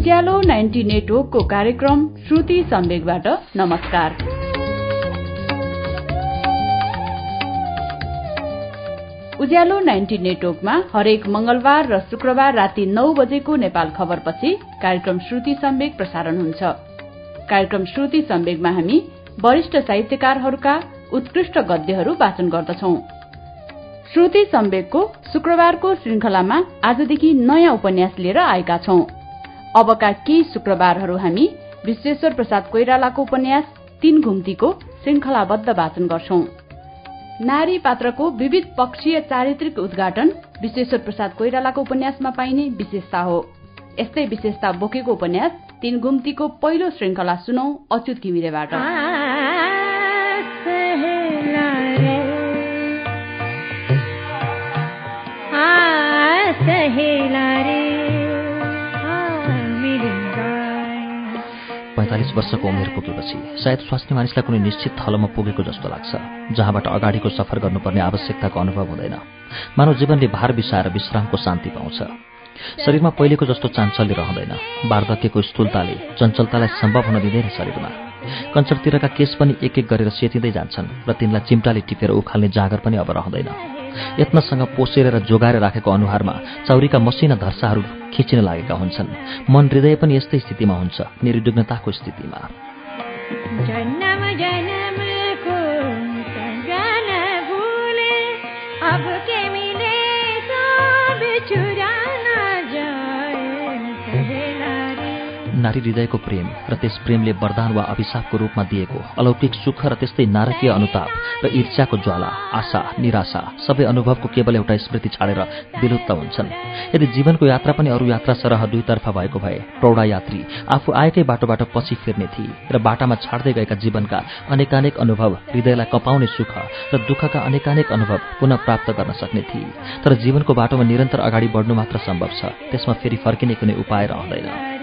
उज्यालो ninety नेटवर्कको कार्यक्रम श्रुति सम्वेकबाट नमस्कार। उज्यालो नाइन्टी नेटवर्कमा हरेक मंगलबार र शुक्रबार राति नौ बजेको नेपाल खबरपछि कार्यक्रम श्रुति सम्वेक प्रसारण हुन्छ। कार्यक्रम श्रुति सम्वेकमा हामी वरिष्ठ साहित्यकारहरूका उत्कृष्ट गद्यहरू वाचन गर्दछौं। श्रुति सम्वेकको शुक्रबारको श्रृंखलामा आजदेखि नयाँ उपन्यास लिएर आएका छौं। अबका केही शुक्रबारहरू हामी विश्वेश्वर प्रसाद कोइरालाको उपन्यास तीन घुम्तीको श्रृंखलाबद्ध वाचन गर्छौं। नारी पात्रको विविध पक्षीय चारित्रिक उद्घाटन विश्वेश्वर प्रसाद कोइरालाको उपन्यासमा पाइने विशेषता हो। यस्तै विशेषता बोकेको उपन्यास तीन घुम्तीको पहिलो श्रृंखला सुनौ अच्युत घिमिरेबाट। पैँतालिस वर्षको उमेर पुगेपछि सायद स्वास्थ्य मानिसलाई कुनै निश्चित थलोमा पुगेको जस्तो लाग्छ जहाँबाट अगाडिको सफर गर्नुपर्ने आवश्यकताको अनुभव हुँदैन। मानव जीवनले भार बिसाएर विश्रामको शान्ति पाउँछ। शरीरमा पहिलेको जस्तो चाञ्चल्य रहँदैन। वार्धक्यको स्थूलताले चञ्चलतालाई सम्भव हुन दिँदैन शरीरमा। कञ्चरतिरका केस पनि एक एक गरेर सेतिँदै जान्छन् र तिनलाई चिम्टाले टिपेर उखाल्ने जाँगर पनि अब रहँदैन। यत्नसँग पोसेर र जोगाएर राखेको अनुहारमा चौरीका मसिना धर्साहरू खिचिन लागेका हुन्छन्। मन हृदय पनि यस्तै स्थितिमा हुन्छ निर्विघ्नताको स्थितिमा। नारी हृदयको प्रेम र त्यस प्रेमले वरदान वा अभिशापको रूपमा दिएको अलौकिक सुख र त्यस्तै नारकीय अनुताप र ईर्ष्याको ज्वाला आशा निराशा सबै अनुभवको केवल एउटा स्मृति छाडेर विलुप्त हुन्छन्। यदि जीवनको यात्रा पनि अरू यात्रा सरह दुईतर्फ भएको भए प्रौढा यात्री आफू आएकै बाटोबाट पछि फिर्ने थिए र बाटामा छाड्दै गएका जीवनका अनेकानेक अनुभव हृदयलाई कपाउने सुख र दुःखका अनेकानेक अनुभव पुनः प्राप्त गर्न सक्ने थिए। तर जीवनको बाटोमा निरन्तर अगाडि बढ्नु मात्र सम्भव छ। त्यसमा फेरि फर्किने कुनै उपाय रहँदैन।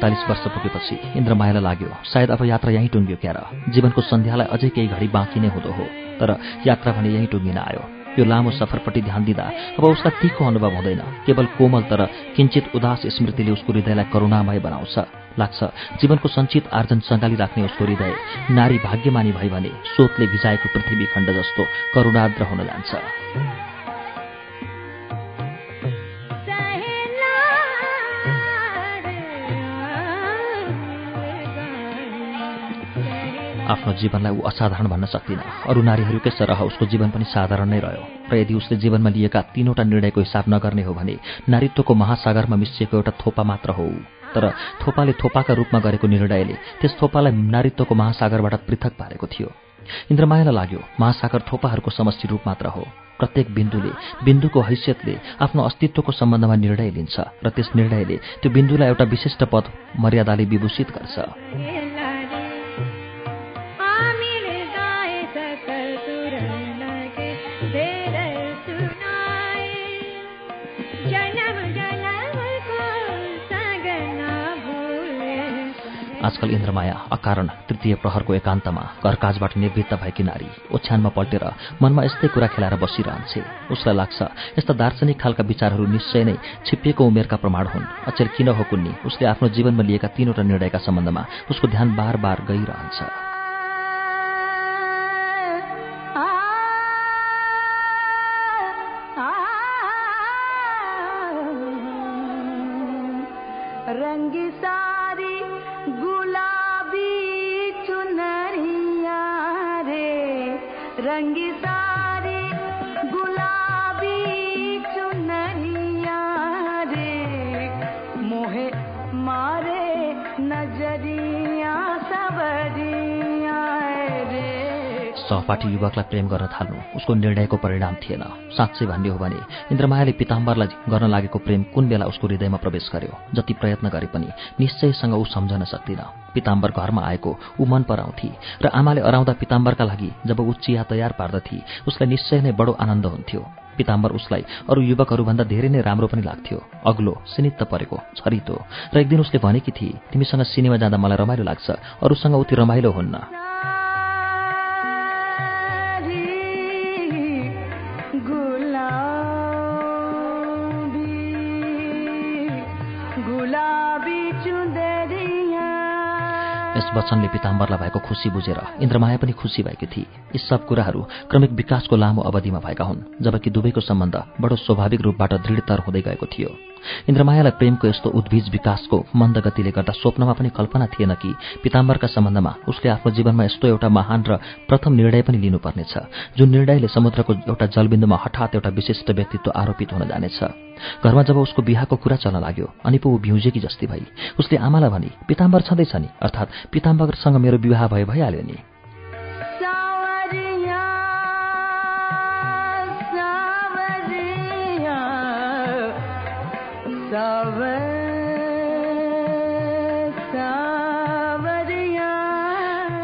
पैँतालिस वर्ष पुगेपछि इन्द्रमायालाई लाग्यो सायद अब यात्रा यहीँ टुङ्ग्यो क्यार जीवनको सन्ध्यालाई अझै केही घडी बाँकी नै हुँदो हो। तर यात्रा भने यहीँ टुङ्गिन आयो। यो लामो सफरपट्टि ध्यान दिँदा अब उसलाई तीको अनुभव हुँदैन। केवल कोमल तर किञ्चित उदास स्मृतिले उसको हृदयलाई करुणामय बनाउँछ। लाग्छ जीवनको सञ्चित आर्जन सङ्गाली राख्ने उसको हृदय नारी भाग्यमानी भई भने सोतले भिजाएको पृथ्वी खण्ड जस्तो करुणाद्र हुन जान्छ। आफ्नो जीवनलाई ऊ असाधारण भन्न सक्दिनँ। अरू नारीहरूकै सरह उसको जीवन पनि साधारण नै रह्यो। र यदि उसले जीवनमा लिएका तीनवटा निर्णयको हिसाब नगर्ने हो भने नारीत्वको महासागरमा मिसिएको एउटा थोपा मात्र हो तर थोपाले थोपाका रूपमा गरेको निर्णयले त्यस थोपालाई नारीत्वको महासागरबाट पृथक पारेको थियो। इन्द्रमायालाई लाग्यो महासागर थोपाहरूको समष्टि रूप मात्र हो। प्रत्येक बिन्दुले बिन्दुको हैसियतले आफ्नो अस्तित्वको सम्बन्धमा निर्णय लिन्छ र त्यस निर्णयले त्यो बिन्दुलाई एउटा विशिष्ट पद मर्यादाले विभूषित गर्छ। आजकल इन्द्रमाया अकारण तृतीय प्रहरको एकान्तमा घरकाजबाट निवृत्त भएकी नारी ओछ्यानमा पल्टेर मनमा यस्तै कुरा खेलाएर बसिरहन्छे। उसलाई लाग्छ यस्ता दार्शनिक खालका विचारहरू निश्चय नै छिप्पिएको उमेरका प्रमाण हुन्। अचेर किन हो कुन्नी? उसले आफ्नो जीवनमा लिएका तीनवटा निर्णयका सम्बन्धमा उसको ध्यान बार बार गइरहन्छ। सहपाठी युवकलाई प्रेम गर्न थाल्नु उसको निर्णयको परिणाम थिएन। साँच्चै भन्ने हो भने इन्द्रमायाले पिताम्बरलाई गर्न लागेको प्रेम कुन बेला उसको हृदयमा प्रवेश गर्यो जति प्रयत्न गरे पनि निश्चयसँग ऊ सम्झन सक्दिन। पिताम्बर घरमा आएको ऊ मन पराउँथे र आमाले अराउँदा पिताम्बरका लागि जब ऊ चिया तयार पार्दथे उसलाई निश्चय नै बडो आनन्द हुन्थ्यो। पिताम्बर उसलाई अरू युवकहरूभन्दा धेरै नै राम्रो पनि लाग्थ्यो। अग्लो सिनित्त परेको छरितो र एक दिन उसले भनेकी थिए तिमीसँग सिनेमा जाँदा मलाई रमाइलो लाग्छ अरूसँग उति रमाइलो हुन्न। वचनले पिताम्बरलाई भएको खुसी बुझेर इन्द्रमाया पनि खुसी भएकी थिए यी सब कुराहरू क्रमिक विकासको लामो अवधिमा भएका हुन् जबकि दुवैको सम्बन्ध बडो स्वाभाविक रूपबाट दृढतर हुँदै गएको थियो। इन्द्रमायालाई प्रेमको यस्तो उद्भिज विकासको मन्द गतिले गर्दा स्वप्नमा पनि कल्पना थिएन कि पिताम्बरका सम्बन्धमा उसले आफ्नो जीवनमा यस्तो एउटा महान र प्रथम निर्णय पनि लिनुपर्नेछ जुन निर्णयले समुद्रको एउटा जलबिन्दुमा हठात एउटा विशिष्ट व्यक्तित्व आरोपित हुन जानेछ। घरमा जब उसको बिहाको कुरा चल्न लाग्यो अनि पो ऊ भ्युजेकी जस्ती भई उसले आमालाई भने पिताम्बर छँदैछ नि अर्थात् पिताम्बरसँग मेरो विवाह भए भइहाल्यो नि।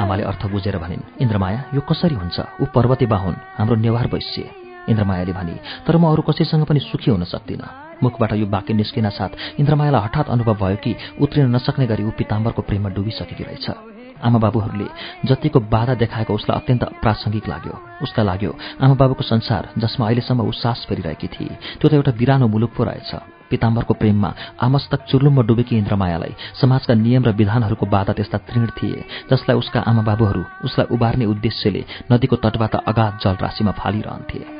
आमाले अर्थ बुझेर भनिन् इन्द्रमाया यो कसरी हुन्छ? ऊ पर्वते बाहुन हाम्रो नेवार वैश्य। इन्द्रमायाले भनी तर म अरू कसैसँग पनि सुखी हुन सक्दिनँ। मुखबाट यो वाक्य निस्किन साथ इन्द्रमायालाई हठात अनुभव भयो कि उत्रिन नसक्ने गरी ऊ पिताम्बरको प्रेममा डुबिसकेकी रहेछ। आमा बाबुहरूले जतिको बाधा देखाएको उसलाई अत्यन्त प्रासङ्गिक लाग्यो। उसलाई लाग्यो आमा बाबुको संसार जसमा अहिलेसम्म ऊ सास फेरिरहेकी थिए त्यो त एउटा बिरानो मुलुक पो रहेछ। पिताम्बरको प्रेममा आमस्तक चुर्लुममा डुबेकी इन्द्रमायालाई समाजका नियम र विधानहरूको बाधा त्यस्ता तृण थिए जसलाई उसका आमा बाबुहरू उसलाई उबार्ने उद्देश्यले नदीको तटबाट अगाध जलराशिमा फालिरहन्थे।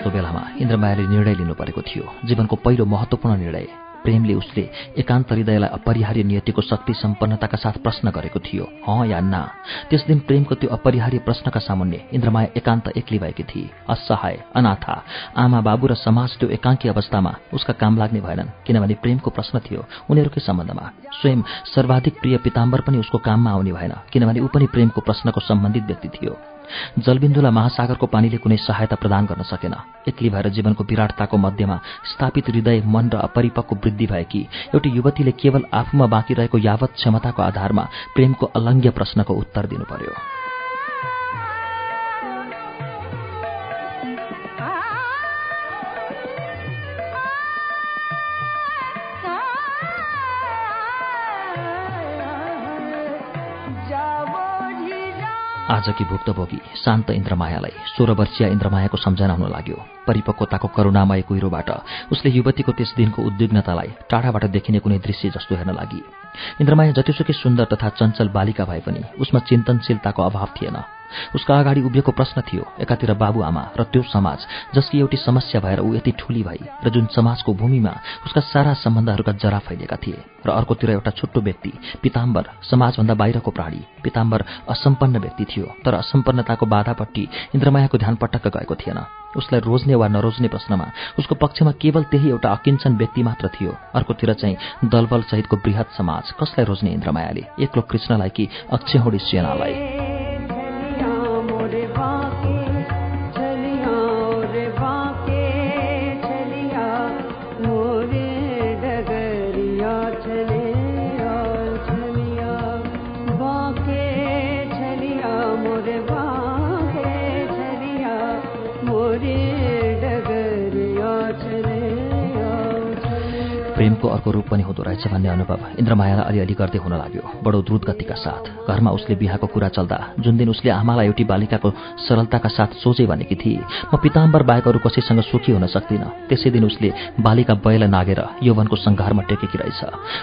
त्यस्तो बेलामा इन्द्रमायाले निर्णय लिनु परेको थियो। जीवनको पहिलो महत्वपूर्ण निर्णय प्रेमले उसले एकान्त हृदयलाई अपरिहार्य नियतिको शक्ति सम्पन्नताका साथ प्रश्न गरेको थियो हँ या ना? त्यस दिन प्रेमको त्यो अपरिहार्य प्रश्नका सामुन्य इन्द्रमाया एकान्त एक्ली भएकी थिए। असहाय अनाथा आमा बाबु र समाज त्यो एकाङ्की अवस्थामा उसका काम लाग्ने भएनन् किनभने प्रेमको प्रश्न थियो उनीहरूकै सम्बन्धमा। स्वयं सर्वाधिक प्रिय पिताम्बर पनि उसको काममा आउने भएन किनभने ऊ पनि प्रेमको प्रश्नको सम्बन्धित व्यक्ति थियो। जलबिन्दुलाई महासागरको पानीले कुनै सहायता प्रदान गर्न सकेन। एक्ली भएर जीवनको विराटताको मध्यमा स्थापित हृदय मन र अपरिपक्व वृद्धि भएकी एउटी युवतीले केवल आफूमा बाँकी रहेको यावत क्षमताको आधारमा प्रेमको अलङ्ग्य प्रश्नको उत्तर दिनु पर्यो। आजकी भुक्तभोगी शान्त इन्द्रमायालाई सोह्र वर्षीय इन्द्रमायाको सम्झना हुन लाग्यो। परिपक्वताको करुणामय कुहिरोबाट उसले युवतीको त्यस दिनको उद्विग्नतालाई टाढाबाट देखिने कुनै दृश्य जस्तो हेर्न लागि। इन्द्रमाया जतिसुकै सुन्दर तथा चञ्चल बालिका भए पनि उसमा चिन्तनशीलताको अभाव थिएन। उसका अगाडि उभिएको प्रश्न थियो एकातिर बाबुआमा र त्यो समाज जसकी एउटी समस्या भएर ऊ यति ठुली भई र जुन समाजको भूमिमा उसका सारा सम्बन्धहरूका जरा फैलिएका थिए र अर्कोतिर एउटा छुट्टो व्यक्ति पिताम्बर समाजभन्दा बाहिरको प्राणी पिताम्बर असम्पन्न व्यक्ति थियो तर असम्पन्नताको बाधापट्टि इन्द्रमायाको ध्यान पटक्क गएको थिएन। उसलाई रोज्ने वा नरोज्ने प्रश्नमा उसको पक्षमा केवल त्यही एउटा अकिञ्चन व्यक्ति मात्र थियो। अर्कोतिर चाहिँ दलबल सहितको वृहत समाज कसलाई रोज्ने इन्द्रमायाले? एक्लो कृष्णलाई कि अक्षौडी सेनालाई? प्रेमको अर्को रूप पनि हुँदो रहेछ भन्ने अनुभव इन्द्रमायालाई अलिअलि गर्दै हुन लाग्यो। बडो द्रुत गतिका साथ। घरमा उसले बिहाको कुरा चल्दा जुन दिन उसले आमालाई एउटी बालिकाको सरलताका साथ सोचे भनेकी थिए म पिताम्बर बाहेक अरू कसैसँग सुखी हुन सक्दिनँ। त्यसै दिन उसले बालिका बयलाई नागेर यौवनको सङ्घारमा टेकेकी रहेछ।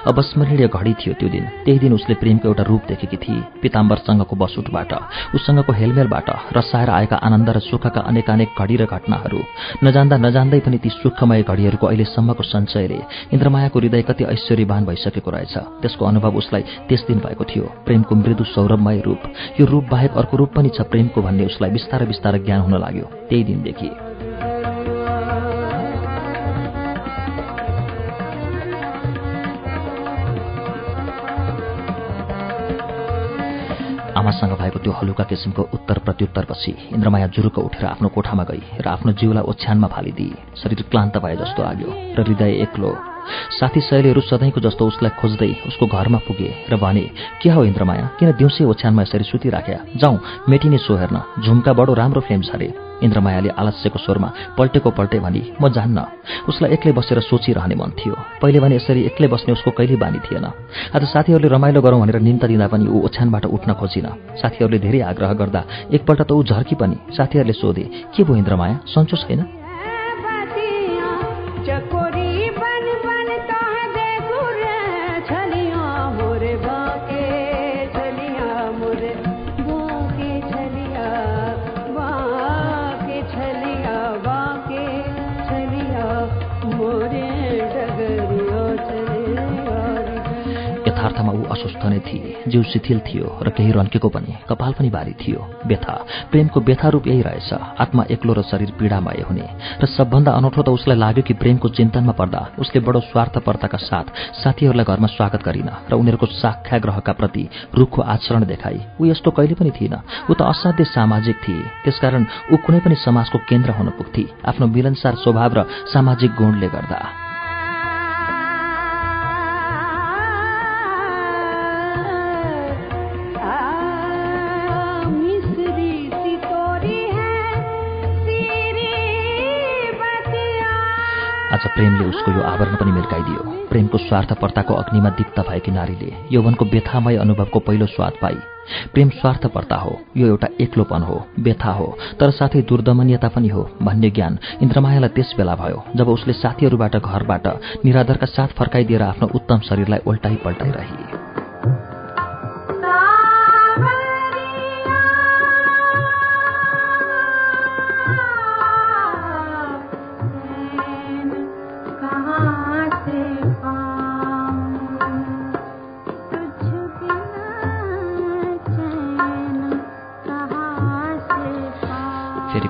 अवस्मरणीय घडी थियो त्यो दिन। त्यही दिन उसले प्रेमको एउटा रूप देखेकी थिए पिताम्बरसँगको बसुटबाट उसँगको हेलमेलबाट रसाएर आएका आनन्द र सुखका अनेकानेक घडी र घटनाहरू। नजान्दा नजान्दै पनि ती सुखमय घडीहरूको अहिलेसम्मको सञ्चयले इन्द्रमायाको हृदय कति ऐश्वर्यवान भइसकेको रहेछ। त्यसको अनुभव उसलाई त्यस दिन भएको थियो। प्रेमको मृदु सौरभमय रूप। यो रूप बाहेक अर्को रूप पनि छ प्रेमको भन्ने उसलाई बिस्तारै बिस्तारै ज्ञान हुन लाग्यो। त्यही दिनदेखि। आमासँग भएको त्यो हलुका किसिमको उत्तर प्रत्युत्तरपछि इन्द्रमाया जुरुक उठेर आफ्नो कोठामा गई र आफ्नो जिउलाई ओछ्यानमा फालिदिए शरीर क्लान्त भए जस्तो लाग्यो र हृदय एक्लो। साथी सहेलीहरू सधैँको जस्तो उसलाई खोज्दै उसको घरमा पुगे र भने के हो इन्द्रमाया? किन दिउँसै ओछ्यानमा यसरी सुतिराख्या जाउँ मेटिने सो हेर्न। झुम्का बडो राम्रो फिल्म छ इन्द्रमायाले आलस्यको स्वरमा पल्टेको पल्टे भनी म जान्न उसलाई एक्लै बसेर सोचिरहने मन थियो। पहिले भने यसरी एक्लै बस्ने उसको कहिले बानी थिएन। आज साथीहरूले रमाइलो गरौँ भनेर निम्ता दिँदा पनि ऊ ओछ्यानबाट उठ्न खोजिन। साथीहरूले धेरै आग्रह गर्दा एकपल्ट त ऊ झर्की पनि साथीहरूले सोधे के भयो इन्द्रमाया? सन्चो छैन ऊ अस्वस्थ नै थिए। जिउ शिथिल थियो र केही रन्केको पनि कपाल पनि भारी थियो। व्यथा। प्रेमको व्यथा रूप यही रहेछ। आत्मा एक्लो र शरीर पीडामय हुने। र सबभन्दा अनौठो त उसलाई लाग्यो कि प्रेमको चिन्तनमा पर्दा उसले बडो स्वार्थपर्ताका साथ साथीहरूलाई घरमा स्वागत गरिन र उनीहरूको साख्याग्रहका प्रति रुखको आचरण देखाई। ऊ यस्तो कहिले पनि थिएन। ऊ त असाध्य सामाजिक थिए। त्यसकारण ऊ कुनै पनि समाजको केन्द्र हुन पुग्थे। आफ्नो मिलनसार स्वभाव र सामाजिक गुणले गर्दा। आज प्रेमले उसको यो आवरण पनि मिल्काइदियो। प्रेमको स्वार्थपर्ताको अग्निमा दीप्त भएकी नारीले यौवनको व्यथामय अनुभवको पहिलो स्वाद पाई। प्रेम स्वार्थपर्ता हो यो एउटा एक्लोपन हो व्यथा हो तर साथै दुर्दमनीयता पनि हो भन्ने ज्ञान इन्द्रमायालाई त्यस बेला भयो जब उसले साथीहरूबाट घरबाट निराधरका साथ फर्काइदिएर आफ्नो उत्तम शरीरलाई उल्टाइ पल्टाइरहे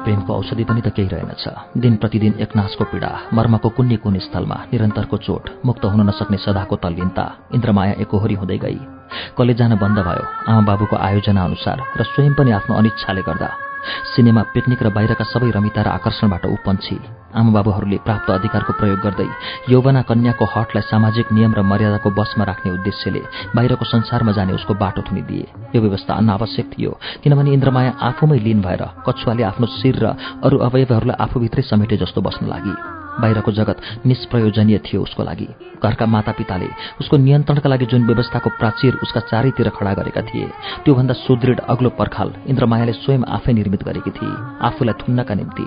प्रेमको औषधि पनि त केही रहेनछ। दिन प्रतिदिन एकनाशको पीडा मर्मको कुन्ने कुन स्थलमा निरन्तरको चोट मुक्त हुन नसक्ने सदाको तल्लीनता इन्द्रमाया एकोहोरी हुँदै गई। कलेज जान बन्द भयो। आमा बाबुको आयोजना अनुसार र स्वयं पनि आफ्नो अनिच्छाले गर्दा सिनेमा पिकनिक र बाहिरका सबै रमिता र आकर्षणबाट उपन्छी आमाबाबुहरूले प्राप्त अधिकारको प्रयोग गर्दै यौवना कन्याको हटलाई सामाजिक नियम र मर्यादाको बसमा राख्ने उद्देश्यले बाहिरको संसारमा जाने उसको बाटो थुनिदिए। यो व्यवस्था अनावश्यक थियो किनभने इन्द्रमाया आफूमै लिन भएर कछुवाले आफ्नो शिर र अरू अवयवहरूलाई आफूभित्रै समेटे जस्तो बस्न लागि। बाहिरको जगत निष्प्रयोजनीय थियो उसको लागि। घरका मातापिताले उसको नियन्त्रणका लागि जुन व्यवस्थाको प्राचीर उसका चारैतिर खडा गरेका थिए त्योभन्दा सुदृढ अग्लो पर्खाल इन्द्रमायाले स्वयं आफै निर्मित गरेकी थिए आफूलाई थुन्नका निम्ति।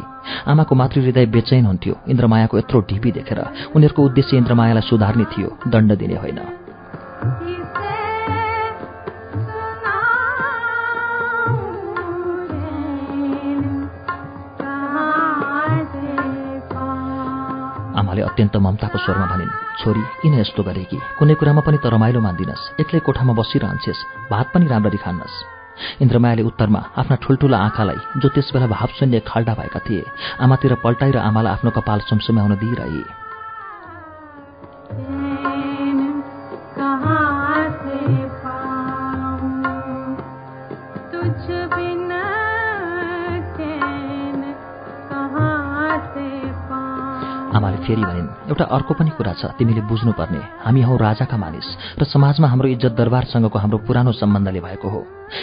आमाको मातृहृदय बेचैन हुन्थ्यो इन्द्रमायाको यत्रो ढिपी देखेर उनीहरूको उद्देश्य इन्द्रमायालाई सुधार्ने थियो दण्ड दिने होइन। आमाले अत्यन्त ममताको स्वरमा भनिन् छोरी किन यस्तो गरे कि? कुनै कुरामा पनि त रमाइलो मान्दिनस्। एक्लै कोठामा बसिरहन्छेस्। भात पनि राम्ररी खान्नस्। इन्द्रमायाले उत्तरमा आफ्ना ठुल्ठुला आँखालाई जो त्यसबेला भाव शून्य खाल्डा भएका थिए आमातिर पल्टाएर आमालाई आफ्नो कपाल सुमसुम्याउन दिइरहे। एउटा अर्को पनि कुरा छ। तिमीले बुझ्नुपर्ने हामी हौ राजाका मानिस र समाजमा हाम्रो इज्जत दरबारसँगको हाम्रो पुरानो सम्बन्धले भएको हो।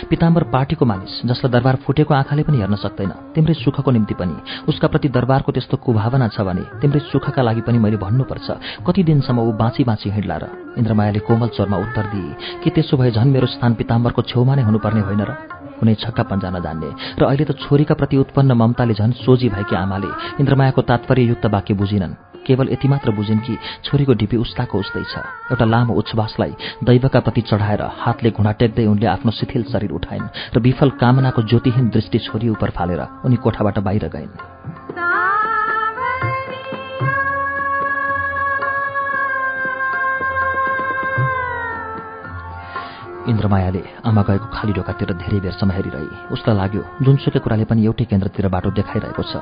पिताम्बर पार्टीको मानिस जसलाई दरबार फुटेको आँखाले पनि हेर्न सक्दैन तिम्रै सुखको निम्ति पनि। उसका प्रति दरबारको त्यस्तो कुभावना छ भने तिम्रै सुखका लागि पनि मैले भन्नुपर्छ कति दिनसम्म ऊ बाँची बाँची हिँड्ला र? इन्द्रमायाले कोमल स्वरमा उत्तर दिए कि त्यसो भए झन् मेरो स्थान पिताम्बरको छेउमा नै हुनुपर्ने होइन र? कुनै छक्का पन्जा नजान्ने। र अहिले त छोरीका प्रति उत्पन्न ममताले झन् सोझी भएकी आमाले इन्द्रमायाको तात्पर्ययुक्त वाक्य बुझिनन्। केवल यति मात्र बुझिन् कि छोरीको ढिपी उस्ताको उस्तै छ। एउटा लामो उच्छ्वासलाई दैवका प्रति चढाएर हातले घुँडा टेक्दै उनले आफ्नो शिथिल शरीर उठाइन् र विफल कामनाको ज्योतिहीन दृष्टि छोरी उपर फालेर उनी कोठाबाट बाहिर गइन्। इन्द्रमायाले आमा गएको खाली ढोकातिर धेरै बेरसम्म हेरिरहे उसलाई लाग्यो जुनसुकै कुराले पनि एउटै केन्द्रतिर बाटो देखाइरहेको छ।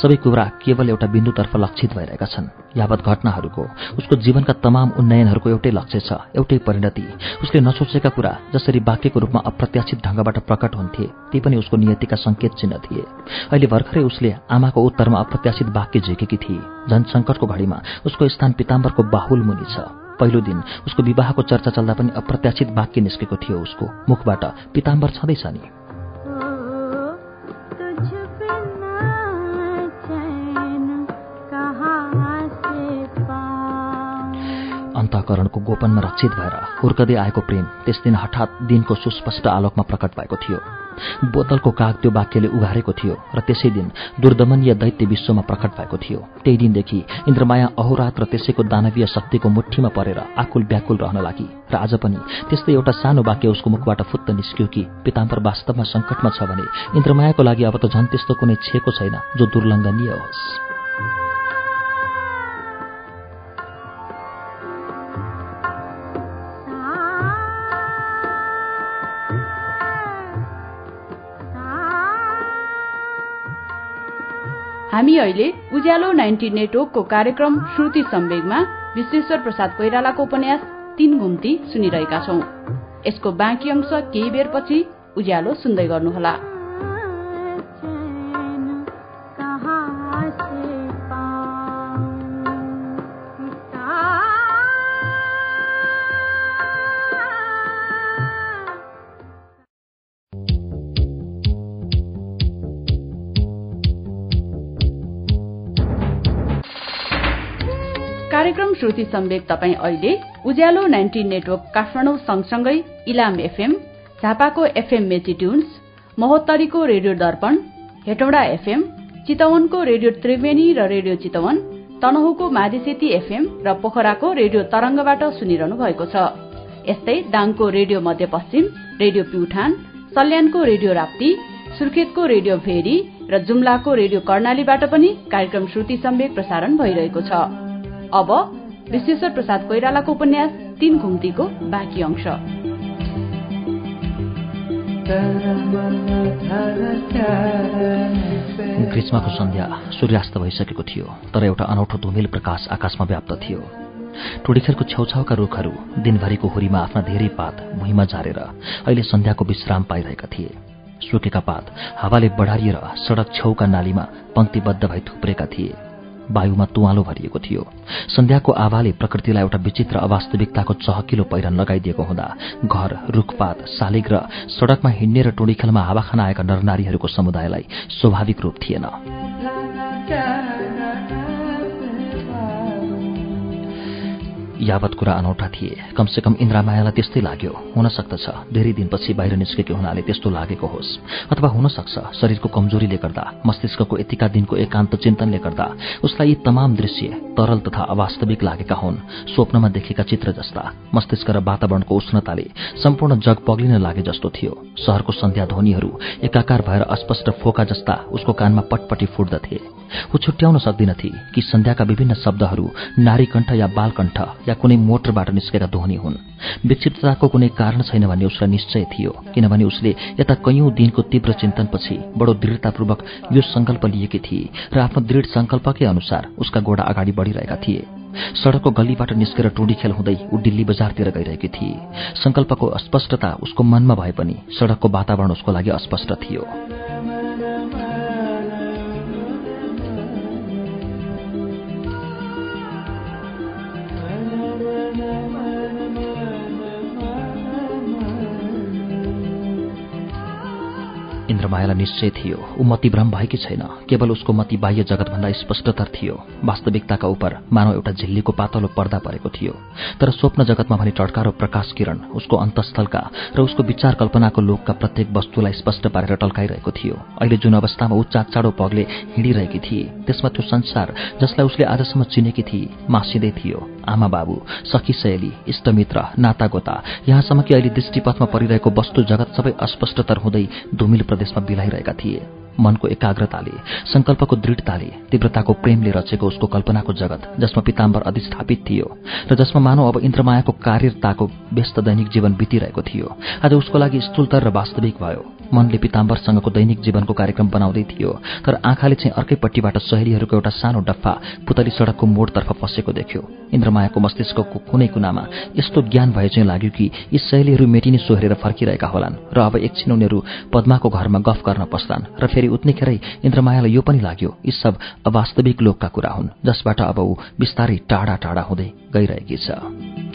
सबै कुरा केवल एउटा बिन्दुतर्फ लक्षित भइरहेका छन्। यावत घटनाहरूको उसको जीवनका तमाम उन्नयनहरूको एउटै लक्ष्य छ एउटै परिणति। उसले नसोचेका कुरा जसरी वाक्यको रूपमा अप्रत्याशित ढङ्गबाट प्रकट हुन्थे ती पनि उसको नियतिका सङ्केत चिन्ह थिए। अहिले भर्खरै उसले आमाको उत्तरमा अप्रत्याशित वाक्य झिकेकी थिए। झन सङ्कटको घडीमा उसको स्थान पिताम्बरको बाहुल मुनि छ। पहिलो दिन उसको विवाहको चर्चा चल्दा पनि अप्रत्याशित वाक्य निस्केको थियो उसको मुखबाट पिताम्बर छँदैछ नि। अन्तकरणको गोपनमा रक्षित भएर हुर्कदै आएको प्रेम त्यस दिन हठात दिनको सुस्पष्ट आलोकमा प्रकट भएको थियो। बोतलको काग त्यो वाक्यले उघारेको थियो र त्यसै दिन दुर्दमनीय दैत्य विश्वमा प्रकट भएको थियो। त्यही दिनदेखि इन्द्रमाया अहोरात र त्यसैको दानवीय शक्तिको मुठीमा परेर आकुल व्याकुल रहन लागि र आज पनि त्यस्तै एउटा सानो वाक्य उसको मुखबाट फुत्त निस्क्यो कि पिताम्बर वास्तवमा सङ्कटमा छ भने इन्द्रमायाको लागि अब त झन् त्यस्तो कुनै छेको छैन जो दुर्लङ्घनीय होस्। हामी अहिले उज्यालो नाइन्टी नेटवर्कको कार्यक्रम श्रुति सम्वेगमा विश्वेश्वर प्रसाद कोइरालाको उपन्यास तीन घुम्ती सुनिरहेका छौं। यसको बाँकी अंश केही बेरपछि उज्यालो सुन्दै गर्नुहोला। श्रुति सम्वेक तपाईँ अहिले उज्यालो नाइन्टी नेटवर्क काठमाडौँ सँगसँगै इलाम एफएम झापाको एफएम मेची ट्युन्स महोत्तरीको रेडियो दर्पण हेटौडा एफएम चितवनको रेडियो त्रिवेणी र रेडियो चितवन तनहुको माझेसेती एफएम र पोखराको रेडियो तरंगबाट सुनिरहनु भएको छ। यस्तै दाङको रेडियो मध्यपश्चिम रेडियो प्युठान सल्यानको रेडियो राप्ती सुर्खेतको रेडियो भेरी र जुम्लाको रेडियो कर्णालीबाट पनि कार्यक्रम श्रुति सम्वेक प्रसारण भइरहेको छ। अब विश्वेश्वर प्रसाद कोइरालाको उपन्यास तीन घुम्तीको बाँकी अंश। ग्रीष्मको सन्ध्या सूर्यास्त भइसकेको थियो तर एउटा अनौठो धुमिल प्रकाश आकाशमा व्याप्त थियो। टुडीखेलको छेउछाउका रुखहरू दिनभरिको हुरीमा आफ्ना धेरै पात भुइँमा झारेर अहिले सन्ध्याको विश्राम पाइरहेका थिए। सुकेका पात हावाले बढारिएर सड़क छेउका नालीमा पंक्तिबद्ध भई थुप्रेका थिए। वायुमा तुवालो भरिएको थियो। सन्ध्याको आवाले प्रकृतिलाई एउटा विचित्र अवास्तविकताको चहकिलो पहिरन लगाइदिएको हुँदा घर रुखपात शालिग र सड़कमा हिँड्ने र टोडीखेलमा हावा खान आएका नरनारीहरूको समुदायलाई स्वाभाविक रूप थिएन। यावत कुरा अनौठा थिए। कमसेकम इन्द्रामायालाई त्यस्तै लाग्यो। हुन सक्दछ धेरै दिनपछि बाहिर निस्केको हुनाले त्यस्तो लागेको होस्। अथवा हुन सक्छ शरीरको कमजोरीले गर्दा मस्तिष्कको यतिका दिनको एकान्त चिन्तनले गर्दा उसलाई यी तमाम दृश्य तरल तथा अवास्तविक लागेका हुन्। स्वप्नमा देखेका चित्र जस्ता मस्तिष्क र वातावरणको उष्णताले सम्पूर्ण जग पग्लिन लागे जस्तो थियो। शहरको सन्ध्या ध्वनिहरू एकाकार भएर अस्पष्ट फोका जस्ता उसको कानमा पटपटी फुट्दथे। ऊ छुट्याउन सक्दिनथे कि सन्ध्याका विभिन्न शब्दहरू नारीकण्ठ या बालकण्ठ या कुनै मोटरबाट निस्केका ध्वनि हुन्। विक्षिप्तताको कुनै कारण छैन भन्ने उसलाई निश्चय थियो किनभने उसले यता कैयौं दिनको तीव्र चिन्तनपछि बडो दृढतापूर्वक यो संकल्प लिएकी थिए र आफ्नो दृढ संकल्पकै अनुसार उसका गोडा अगाडि बढ़िरहेका थिए। सड़कको गल्लीबाट निस्केर टुडी खेल हुँदै ऊ दिल्ली बजारतिर गइरहेकी थिए संकल्पको अस्पष्टता उसको मनमा भए पनि सड़कको वातावरण उसको लागि अस्पष्ट थियो। इन्द्रमायालाई निश्चय थियो ऊ मतिभ्रम भएकी छैन केवल उसको मति बाह्य जगतभन्दा स्पष्टतर थियो। वास्तविकताका उप मानव एउटा झिल्लीको पातलो पर्दा परेको थियो। तर स्वप्न जगतमा भने टड्कारो प्रकाश किरण उसको अन्तस्थलका र उसको विचार कल्पनाको लोकका प्रत्येक वस्तुलाई स्पष्ट पारेर टल्काइरहेको थियो। अहिले जुन अवस्थामा ऊ चाँचाडो पगले हिँडिरहेकी थिए त्यसमा त्यो संसार जसलाई उसले आजसम्म चिनेकी थिए मासिँदै थियो। आमा बाबु सखी शैली इष्टमित्र नातागोता यहाँसम्म कि अहिले दृष्टिपथमा परिरहेको वस्तु जगत सबै अस्पष्टतर हुँदै धुमिल प्रदेशमा बिलाइरहेका थिए। मनको एकाग्रताले संकल्पको दृढताले तीव्रताको प्रेमले रचेको उसको कल्पनाको जगत जसमा पिताम्बर अधिष्ठापित थियो र जसमा मानव अब इन्द्रमायाको कार्यताको व्यस्त दैनिक जीवन बितिरहेको थियो। आज उसको लागि स्थूलतर र वास्तविक भयो। मनले पिताम्बरसँगको दैनिक जीवनको कार्यक्रम बनाउँदै थियो तर आँखाले चाहिँ अर्कैपट्टिबाट सहेलीहरूको एउटा सानो डफ्फा पुतली सड़कको मोडतर्फ पसेको देख्यो। इन्द्रमायाको मस्तिष्कको कुनै कुनामा यस्तो ज्ञान भए चाहिँ लाग्यो कि यी सहेलीहरू मेटिनी सोहेर फर्किरहेका होलान् र अब एकछिन उनीहरू पद्माको घरमा गफ गर्न पस्लान् र फेरि उत्नेखेरै इन्द्रमायालाई यो पनि लाग्यो यी सब अवास्तविक लोकका कुरा हुन् जसबाट अब ऊ बिस्तारै टाढा टाढा हुँदै गइरहेकी छ।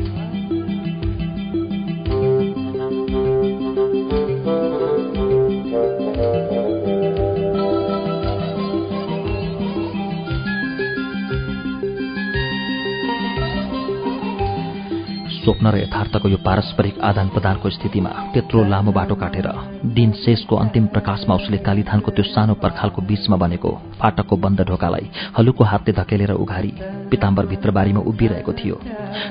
स्वप्न र यथार्थको यो पारस्परिक आदान प्रदानको स्थितिमा त्यत्रो लामो बाटो काटेर दिन शेषको अन्तिम प्रकाशमा उसले कालीधानको त्यो सानो पर्खालको बीचमा बनेको फाटकको बन्द ढोकालाई हलुको हातले धकेलेर उघारी पिताम्बर भित्रबारीमा उभिरहेको थियो।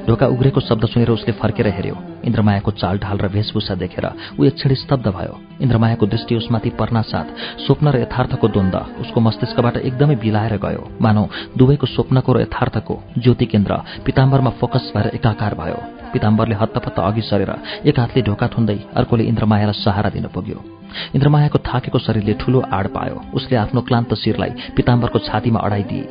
ढोका उग्रेको शब्द सुनेर उसले फर्केर हेऱ्यो। इन्द्रमायाको चालढाल र वेशभूषा देखेर ऊ एक स्तब्ध भयो। इन्द्रमायाको दृष्टि उसमाथि पर्नासाथ स्वप्न र यथार्थको द्वन्द उसको मस्तिष्कबाट एकदमै बिलाएर गयो। मानौ दुवैको स्वप्नको र यथार्थको ज्योति केन्द्र पिताम्बरमा फोकस भएर एकाकार भयो। पिताम्बरले हत्तपत्त अघि सरेर एक हातले ढोका थुन्दै अर्कोले इन्द्रमायालाई सहारा दिन पुग्यो। इन्द्रमायाको थाकेको शरीरले ठूलो आड पायो। उसले आफ्नो क्लान्त शिरलाई पिताम्बरको छातीमा अडाइदिए।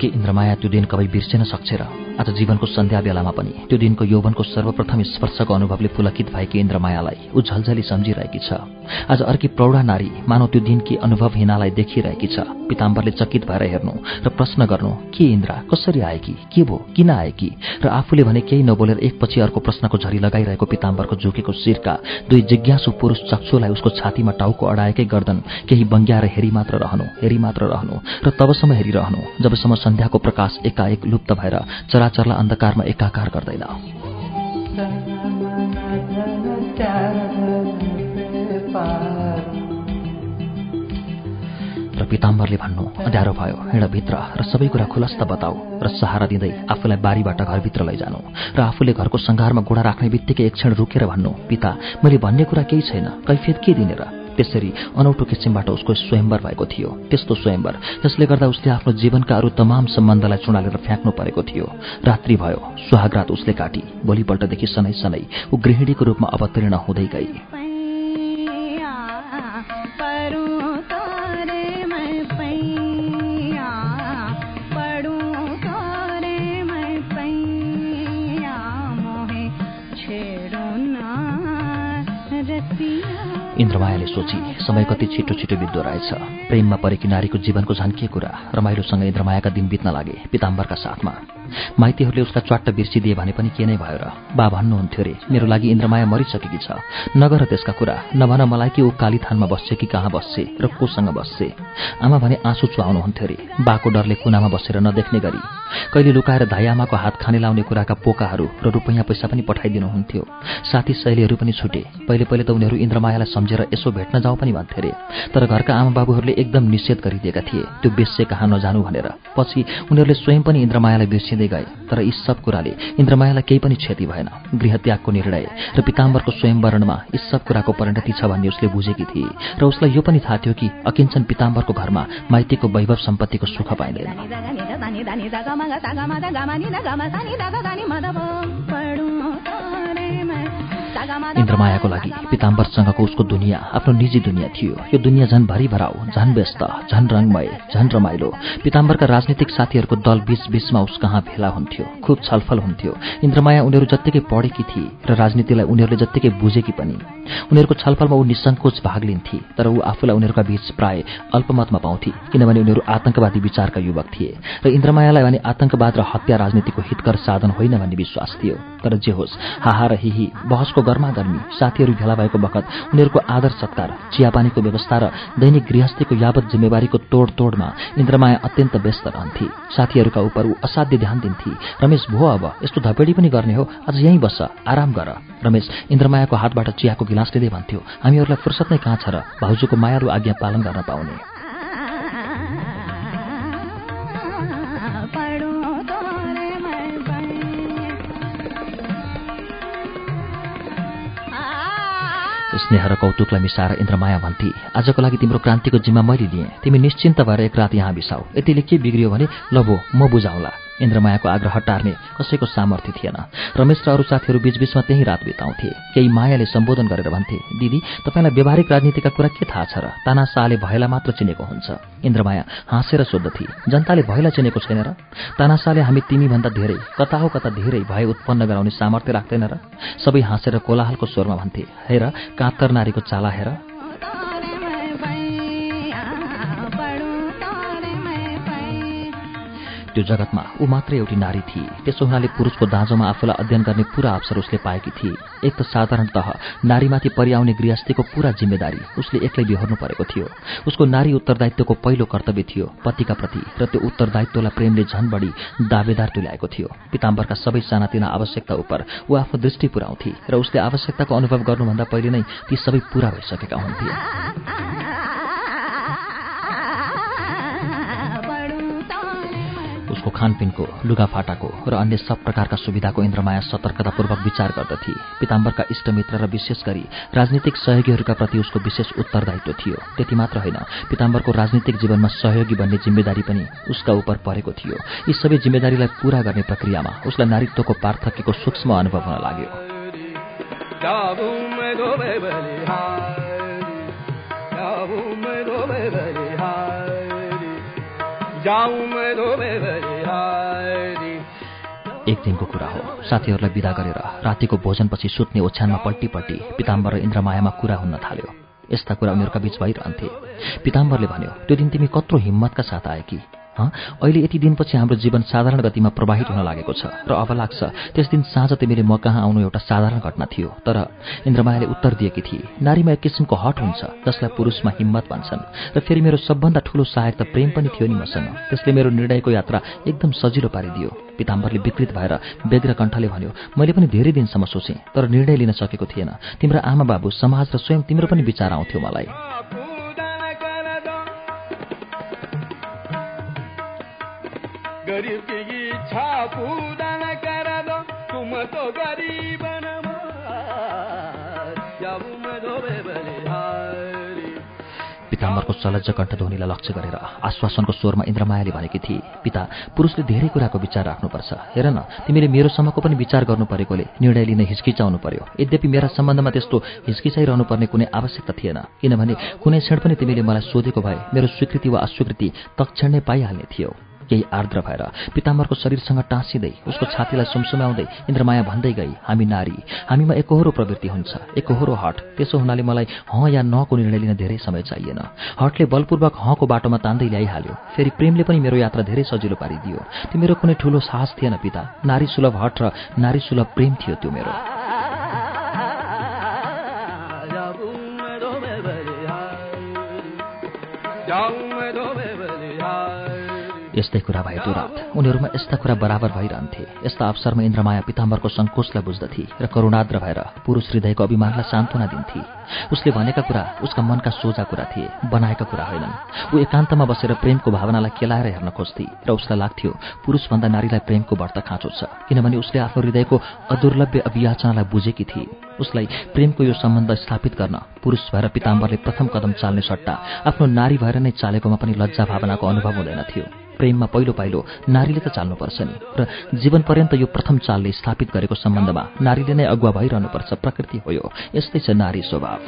के इन्द्रमाया त्यो दिन कवै बिर्सेन सक्छ र आज जीवनको सन्ध्या बेलामा पनि त्यो दिनको यौवनको सर्वप्रथम स्पर्शको अनुभवले पुलकित भएकी इन्द्रमायालाई ऊ झलझली सम्झिरहेकी छ। आज अर्की प्रौढा नारी मानव त्यो दिनकी अनुभव हिनालाई देखिरहेकी छ। पिताम्बरले चकित भएर हेर्नु र प्रश्न गर्नु के इन्द्रा कसरी आएकी? के भो किन आएकी? र आफूले भने केही नबोलेर एकपछि अर्को प्रश्नको झरी लगाइरहेको पिताम्बरको झुकेको शिरका दुई जिज्ञासु पुरुष चक्षुलाई उसको छातीमा टाउको अडाएकै गर्दन केही बङ्ग्याएर हेरी मात्र रहनु हेरी मात्र रहनु र तबसम्म हेरिरहनु। जबसम्म सन्ध्याको प्रकाश एकाएक लुप्त भएर चराचरलाई अन्धकारमा एकाकार गर्दैन। र पिताम्बरले भन्नु अँध्यारो भयो हिँडभित्र र सबै कुरा खुलस्त बताऊ र सहारा दिँदै आफूलाई बारीबाट घरभित्र लैजानु र आफूले घरको सङ्घारमा गोडा राख्ने बित्तिकै एक क्षण रोकेर भन्नु पिता मैले भन्ने कुरा केही छैन कैफियत के दिने र? त्यसरी अनौठो किसिमबाट उसको स्वयम्वर भएको थियो। त्यस्तो स्वयम्वर जसले गर्दा उसले आफ्नो जीवनका अरू तमाम सम्बन्धलाई चुडालेर फ्याँक्नु परेको थियो। रात्रि भयो सुहागरात उसले काटी। भोलिपल्टदेखि सनै सनै ऊ गृहिणीको रूपमा अवतीर्ण हुँदै गई। इन्द्रमायाले सोची समय कति छिटो छिटो बित्दो रहेछ। प्रेममा परेकी नारीको जीवनको झन् के कुरा रमाइलोसँग इन्द्रमायाका दिन बित्न लागे पिताम्बरका साथमा। माइतीहरूले उसलाई च्वाट्ट बिर्सिदिए भने पनि के नै भयो र बा भन्नुहुन्थ्यो रे मेरो लागि इन्द्रमाया मरिसकेकी छ। नगर त्यसका कुरा नभन मलाई कि ऊ कालीथानमा बस्छ कि कहाँ बस्छे र कोसँग बस्छे आमा भने आँसु चुहाउनुहुन्थ्यो रे बाको डरले कुनामा बसेर नदेख्ने गरी। कहिले लुकाएर धाइआमाको हात खाने लाउने कुराका पोकाहरू र रुपैयाँ पैसा पनि पठाइदिनुहुन्थ्यो। साथी शैलीहरू पनि छुटे। पहिले पहिले त उनीहरू इन्द्रमायालाई सम्झेर यसो भेट्न जाउँ पनि भन्थे रे तर घरका आमा बाबुहरूले एकदम निषेध गरिदिएका थिए त्यो बेस्य कहाँ नजानु भनेर पछि उनीहरूले स्वयं पनि इन्द्रमायालाई बिर्सिँदै गए तर यी सब कुराले इन्द्रमायालाई केही पनि क्षति भएन गृहत्यागको निर्णय र पिताम्बरको स्वयंवरणमा यी सब कुराको परिणति छ भन्ने उसले बुझेकी थिए र उसलाई यो पनि थाहा थियो कि अकिञ्चन पिताम्बरको घरमा माइतीको वैभव सम्पत्तिको सुख पाइँदैन इन्द्रमायाको लागि पिताम्बरसँगको उसको दुनियाँ आफ्नो निजी दुनियाँ थियो। यो दुनियाँ झन् भरि भराउ झन् व्यस्त झन् रङमय झन् रमाइलो। पिताम्बरका राजनीतिक साथीहरूको दल बीच बीचमा उस कहाँ भेला हुन्थ्यो खुब छलफल हुन्थ्यो। इन्द्रमाया उनीहरू जत्तिकै पढेकी थिए र राजनीतिलाई उनीहरूले जत्तिकै बुझेकी पनि। उनीहरूको छलफलमा ऊ निसङ्कोच भाग लिन्थे तर ऊ आफूलाई उनीहरूका बीच प्राय अल्पमतमा पाउँथे किनभने उनीहरू आतंकवादी विचारका युवक थिए र इन्द्रमायालाई भने आतंकवाद र हत्या राजनीतिको हितकर साधन होइन भन्ने विश्वास थियो। तर जे होस् हाहा र हिही बहसको गर्मी साथीहरू भेला भएको बखत उनीहरूको आदर सत्कार चियापानीको व्यवस्था र दैनिक गृहस्थीको यावत जिम्मेवारीको तोडतोडमा इन्द्रमाया अत्यन्त व्यस्त रहन्थे। साथीहरूका उप ऊ असाध्य ध्यान दिन्थे रमेश भो अब यस्तो धपेडी पनि गर्ने हो आज यहीँ बस्छ आराम गर। रमेश इन्द्रमायाको हातबाट चियाको विलास भन्थ्यो हामीहरूलाई फुर्सद नै कहाँ छ र भाउजूको मायालु आज्ञा पालन गर्न पाउने। स्नेह र कौतुकलाई मिसाएर इन्द्रमाया भन्थे आजको लागि तिम्रो क्रान्तिको जिम्मा मैले लिएँ। तिमी निश्चिन्त भएर एक रात यहाँ बिसाऊ यतिले के बिग्रियो भने लभो म बुझाउला। इन्द्रमायाको आग्रह टार्ने कसैको सामर्थ्य थिएन। रमेश र अरू साथीहरू बीचबीचमा त्यही रात बिताउँथे। केही मायाले सम्बोधन गरेर भन्थे दिदी तपाईँलाई व्यावहारिक राजनीतिका कुरा के थाहा छ र? ताना शाहले भयला मात्र चिनेको हुन्छ इन्द्रमाया हाँसेर सोद्धथे जनताले भयला चिनेको छैन र? ताना शाहले हामी तिमीभन्दा धेरै कता हो कता धेरै भय उत्पन्न गराउने सामर्थ्य राख्दैन र सबै हाँसेर कोलाहलको स्वरमा भन्थे हेर कातर नारीको चाला हेर। त्यो जगतमा ऊ मात्रै एउटी नारी थिए। त्यसो हुनाले पुरुषको दाँजोमा आफूलाई अध्ययन गर्ने पूरा अवसर उसले पाएकी थिए। एक त साधारण तह नारीमाथि परिआउने गृहस्थीको पूरा जिम्मेदारी उसले एक्लै बिहोर्नु परेको थियो। उसको नारी उत्तरदायित्वको पहिलो कर्तव्य थियो पतिका प्रति र त्यो उत्तरदायित्वलाई प्रेमले झन बढी दावेदार तुल्याएको थियो। पिताम्बरका सबै सानातिना आवश्यकता उप ऊ आफ्नो दृष्टि पुर्याउँथे र उसले आवश्यकताको अनुभव गर्नुभन्दा पहिले नै ती सबै पूरा भइसकेका हुन्थे। उसको खानपिनको लुगाफाटाको र अन्य सब प्रकारका सुविधाको इन्द्रमाया सतर्कतापूर्वक विचार गर्दथे। पिताम्बरका इष्टमित्र र विशेष गरी राजनीतिक सहयोगीहरूका प्रति उसको विशेष उत्तरदायित्व थियो। त्यति मात्र होइन पिताम्बरको राजनीतिक जीवनमा सहयोगी बन्ने जिम्मेदारी पनि उसका उप परेको थियो। यी सबै जिम्मेदारीलाई पूरा गर्ने प्रक्रियामा उसलाई नारीत्वको पार्थक्यको सूक्ष्म अनुभव हुन लाग्यो। एक दिनको कुरा हो। साथीहरूलाई विदा गरेर रातिको भोजनपछि सुत्ने ओछ्यानमा पल्टी पल्टी पिताम्बर र इन्द्रमायामा कुरा हुन थाल्यो। यस्ता कुरा उनीहरूका बीच भइरहन्थे। पिताम्बरले भन्यो त्यो दिन तिमी कत्रो हिम्मतका साथ आए कि? अहिले यति दिनपछि हाम्रो जीवन साधारण गतिमा प्रवाहित हुन लागेको छ र अब लाग्छ त्यस दिन साँझ तिमीले म कहाँ आउनु एउटा साधारण घटना थियो। तर इन्द्रमायाले उत्तर दिएकी थिए नारीमा एक किसिमको हट हुन्छ जसलाई पुरुषमा हिम्मत भन्छन् र फेरि मेरो सबभन्दा ठूलो सहायक त प्रेम पनि थियो नि मसँग। त्यसले मेरो निर्णयको यात्रा एकदम सजिलो पारिदियो। पिताम्बरले विकृत भएर बेग्र कण्ठले भन्यो मैले पनि धेरै दिनसम्म सोचेँ तर निर्णय लिन सकेको थिएन। तिम्रो आमा बाबु समाज र स्वयं तिम्रो पनि विचार आउँथ्यो मलाई। सलज्ज कण्ठध्वनिलाई लक्ष्य गरेर आश्वासनको स्वरमा इन्द्रमायाले भनेकी थिए पिता पुरुषले धेरै कुराको विचार राख्नुपर्छ। हेर न तिमीले मेरो सम्मको पनि विचार गर्नु परेकोले निर्णय लिन हिचकिचाउनु पर्यो। यद्यपि मेरा सम्बन्धमा त्यस्तो हिचकिचाइरहनु पर्ने कुनै आवश्यकता थिएन किनभने कुनै क्षण पनि तिमीले मलाई सोधेको भए मेरो स्वीकृति वा अस्वीकृति तक्षण नै पाइहाल्ने थियो। केही आर्द्र भएर पिताम्बरको शरीरसँग टाँसिँदै उसको छातीलाई सुमसुम्याउँदै इन्द्रमाया भन्दै गई हामी नारी हामीमा एकहोरो प्रवृत्ति हुन्छ। एकहोरो हट। त्यसो हुनाले मलाई हँ या नको निर्णय लिन धेरै समय चाहिएन। हटले बलपूर्वक हँको बाटोमा तान्दै ल्याइहाल्यो। फेरि प्रेमले पनि मेरो यात्रा धेरै सजिलो पारिदियो। त्यो मेरो कुनै ठूलो साहस थिएन पिता। नारी सुलभ हट र नारी सुलभ प्रेम थियो त्यो मेरो। यस्तै कुरा भए रात उनीहरूमा यस्ता कुरा बराबर भइरहन्थे। यस्ता अवसरमा इन्द्रमाया पिताम्बरको सङ्कोचलाई बुझ्दथे र करुणाद्र भएर पुरुष हृदयको अभिमानलाई सान्त्वना दिन्थे। उसले भनेका कुरा उसका मनका सोझा कुरा थिए बनाएका कुरा होइनन्। ऊ एकान्तमा बसेर प्रेमको भावनालाई केलाएर हेर्न खोज्थे र उसलाई लाग्थ्यो पुरुषभन्दा नारीलाई प्रेमको व्रत खाँचो छ किनभने उसले आफ्नो हृदयको अदुर्लभ्य अभियाचनालाई बुझेकी थिए। उसलाई प्रेमको यो सम्बन्ध स्थापित गर्न पुरुष भएर पिताम्बरले प्रथम कदम चाल्ने सट्टा आफ्नो नारी भएर नै चालेकोमा पनि लज्जा भावनाको अनुभव हुँदैन थियो। प्रेममा पहिलो पाइलो नारीले त चाल्नुपर्छ नि। र जीवन पर्यन्त यो प्रथम चालले स्थापित गरेको सम्बन्धमा नारीले नै अगुवा भइरहनुपर्छ प्रकृति हो यो। यस्तै छ नारी स्वभाव।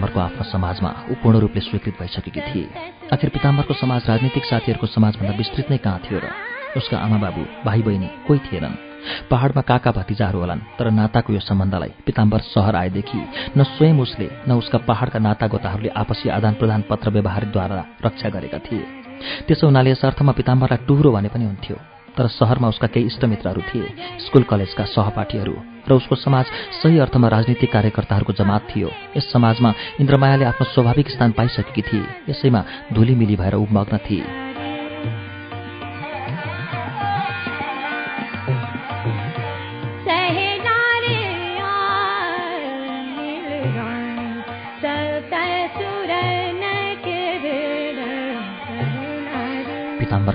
पिताम्बरको आफ्नो समाजमा पूर्ण रूपले स्वीकृत भइसकेकी थिए। आखिर पिताम्बरको समाज राजनीतिक साथीहरूको समाजभन्दा विस्तृत नै कहाँ थियो र उसका आमा बाबु भाइ बहिनी कोही थिएनन्? पहाडमा काका भतिजाहरू होलान् तर नाताको यो सम्बन्धलाई पिताम्बर सहर आएदेखि न स्वयं उसले न उसका पहाडका नातागोताहरूले आपसी आदान प्रदान पत्र व्यवहारद्वारा रक्षा गरेका थिए। त्यसो हुनाले यस अर्थमा पिताम्बरलाई टुहुरो भने पनि हुन्थ्यो। तर सहरमा उसका केही इष्टमित्रहरू थिए। स्कुल कलेजका सहपाठीहरू र उसको समाज सही अर्थमा राजनीतिक कार्यकर्ताहरूको जमात थियो। यस समाजमा इन्द्रमायाले आफ्नो स्वाभाविक स्थान पाइसकेकी थिए। यसैमा धुलीमिली भएर उमग्न थिए।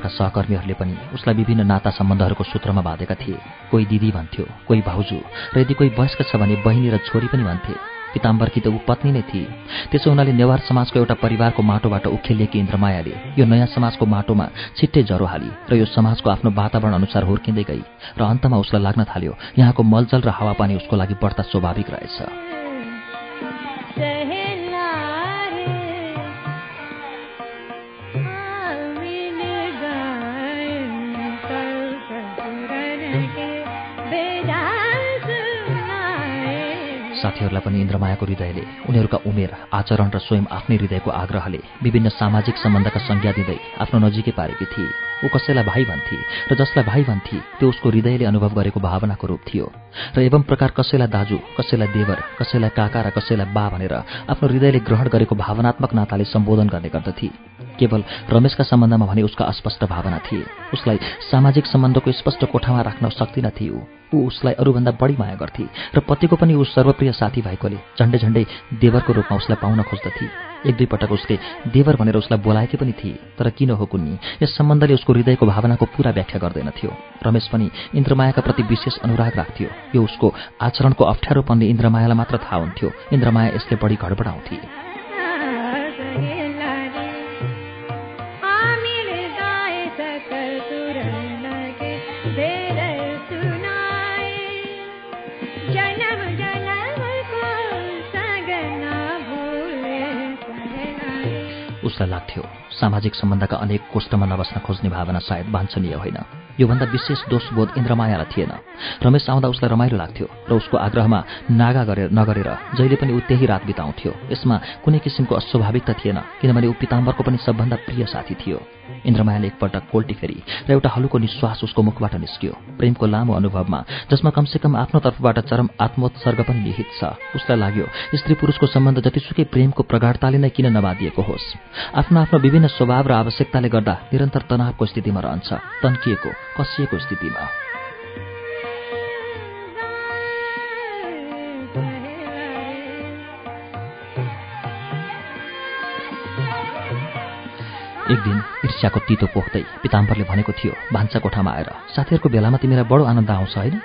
सहकर्मीहरूले पनि उसलाई विभिन्न नाता सम्बन्धहरूको सूत्रमा बाँधेका थिए। कोही दिदी भन्थ्यो कोही भाउजू र यदि कोही वयस्क छ भने बहिनी र छोरी पनि भन्थे। पिताम्बरकी त ऊ पत्नी नै थिए। त्यसो हुनाले नेवार समाजको एउटा परिवारको माटोबाट उखेलिएकी इन्द्रमायाले यो नयाँ समाजको माटोमा छिट्टै जरो हाली र यो समाजको आफ्नो वातावरण अनुसार हुर्किँदै गई। र अन्तमा उसलाई लाग्न थाल्यो यहाँको मलजल र हावापानी उसको लागि बढ्ता स्वाभाविक रहेछ। साथीहरूलाई पनि इन्द्रमायाको हृदयले उनीहरूका उमेर आचरण र स्वयं आफ्नै हृदयको आग्रहले विभिन्न सामाजिक सम्बन्धका संज्ञा दिँदै आफ्नो नजिकै पारेकी थिए। ऊ कसैलाई भाइ भन्थे र जसलाई भाइ भन्थे त्यो उसको हृदयले अनुभव गरेको भावनाको रूप थियो। र एवं प्रकार कसैलाई दाजु कसैलाई देवर कसैलाई काका र कसैलाई बा भनेर आफ्नो हृदयले ग्रहण गरेको भावनात्मक नाताले सम्बोधन गर्ने गर्दथे। केवल रमेशका सम्बन्धमा भने उसका अस्पष्ट भावना थिए। उसलाई सामाजिक सम्बन्धको स्पष्ट कोठामा राख्न सक्दिन थियो ऊ उसलाई अरूभन्दा बढी माया गर्थे र पतिको पनि ऊ सर्वप्रिय साथी भएकोले झन्डै झन्डै देवरको रूपमा उसलाई पाउन खोज्दथे। एक दुई पटक उसले देवर भनेर उसलाई बोलाएकी पनि थिए तर किन हो कुन्नी? यस सम्बन्धले उसको हृदयको भावनाको पूरा व्याख्या गर्दैनथ्यो। रमेश पनि इन्द्रमायाका प्रति विशेष अनुराग राख्थ्यो। यो उसको आचरणको अप्ठ्यारोपनले इन्द्रमायालाई मात्र थाहा हुन्थ्यो। इन्द्रमाया यसले बढी घडबडाउँथे। उसलाई लाग्थ्यो। सामाजिक सम्बन्धका अनेक कोष्ठमा नबस्न खोज्ने भावना सायद वाञ्छनीय होइन। योभन्दा विशेष दोषबोध इन्द्रमायालाई थिएन। रमेश आउँदा उसलाई रमाइलो लाग्थ्यो र उसको आग्रहमा नागा गरेर नगरेर जहिले पनि ऊ त्यही रात बिताउँथ्यो। यसमा कुनै किसिमको अस्वाभाविकता थिएन किनभने ऊ पिताम्बरको पनि सबभन्दा प्रिय साथी थियो। इन्द्रमायाले एकपल्ट कोल्टी फेरि र एउटा हलुको निश्वास उसको मुखबाट निस्कियो। प्रेमको लामो अनुभवमा जसमा कमसेकम आफ्नो तर्फबाट चरम आत्मोत्सर्ग पनि निहित छ। उसलाई लाग्यो स्त्री पुरुषको सम्बन्ध जतिसुकै प्रेमको प्रगाढताले नै किन नबादिएको होस्। आफ्नो आफ्नो विभिन्न स्वभाव र आवश्यकताले गर्दा निरन्तर तनावको स्थितिमा रहन्छ तन्किएको कसिएको स्थितिमा। एक दिन ईर्ष्याको तितो पोख्दै पिताम्बरले भनेको थियो भान्सा कोठामा आएर साथीहरूको बेलामा तिमीलाई बडो आनन्द आउँछ होइन?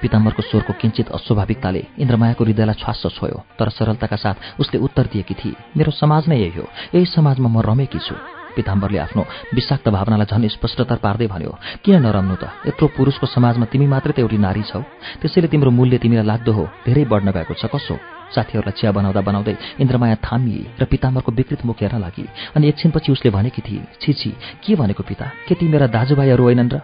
पिताम्बरको स्वरको किञ्चित अस्वाभाविकताले इन्द्रमायाको हृदयलाई छ्वास छोयो तर सरलताका साथ उसले उत्तर दिएकी थिए मेरो समाज नै यही हो यही समाजमा म रमेकी छु। पिताम्बरले आफ्नो विषाक्त भावनालाई झन् स्पष्टता पार्दै भन्यो किन नरम्नु त? यत्रो पुरुषको समाजमा तिमी मात्रै त एउटी नारी छौ। त्यसैले तिम्रो मूल्य तिमीलाई लाग्दो हो धेरै बढ्न गएको छ कसो साथीहरूलाई चिया बनाउँदा बनाउँदै इन्द्रमाया थामिए र पिताम्बरको विकृत मुख हेर्न लागि अनि एकछिनपछि उसले भनेकी थिए छिछि के भनेको पिता? के ती मेरा दाजुभाइहरू होइनन् र?